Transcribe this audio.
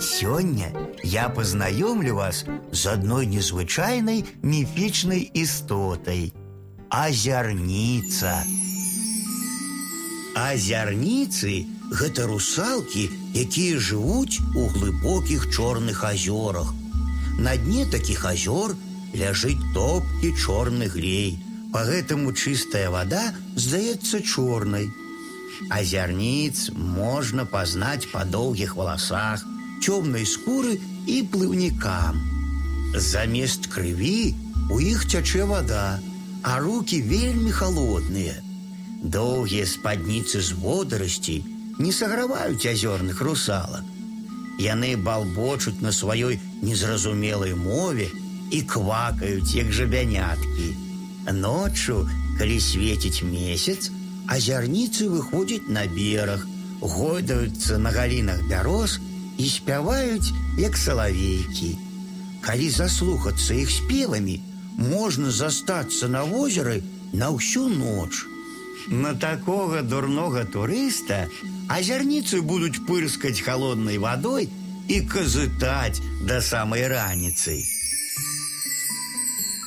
Сегодня я познакомлю вас с одной незвычайной мифичной истотой – азярница. Азярницы – гэта русалки, якія жывуць у глыбокіх чорных азёрах. На дне таких азёр ляжыць топкі чорны глей. По гэтаму чыстая вода здаецца чорнай. Азярніц можна пазнаць па доўгіх валасах, цёмнай скуры і плыўнікам. Замест крыві у іх цячэ вода, а руки вельмі холодныя. Доўгія спадніцы з водарасцей не саграваюць азёрных русалак. Яны балбочуць на сваёй незразумелай мове і квакаюць, як жабяняткі. Ноччу, калі свеціць месяц, азярніцы выходзяць на бераг, гойдаюцца на галінах бяроз і спяваюць, як салавейкі. Калі заслухацца іх спевамі, можна застацца на возеры на ўсю ноч. На такога дурнога турыста азярніцы будуць пырскаць холоднай вадой і казытаць да самай раніцы.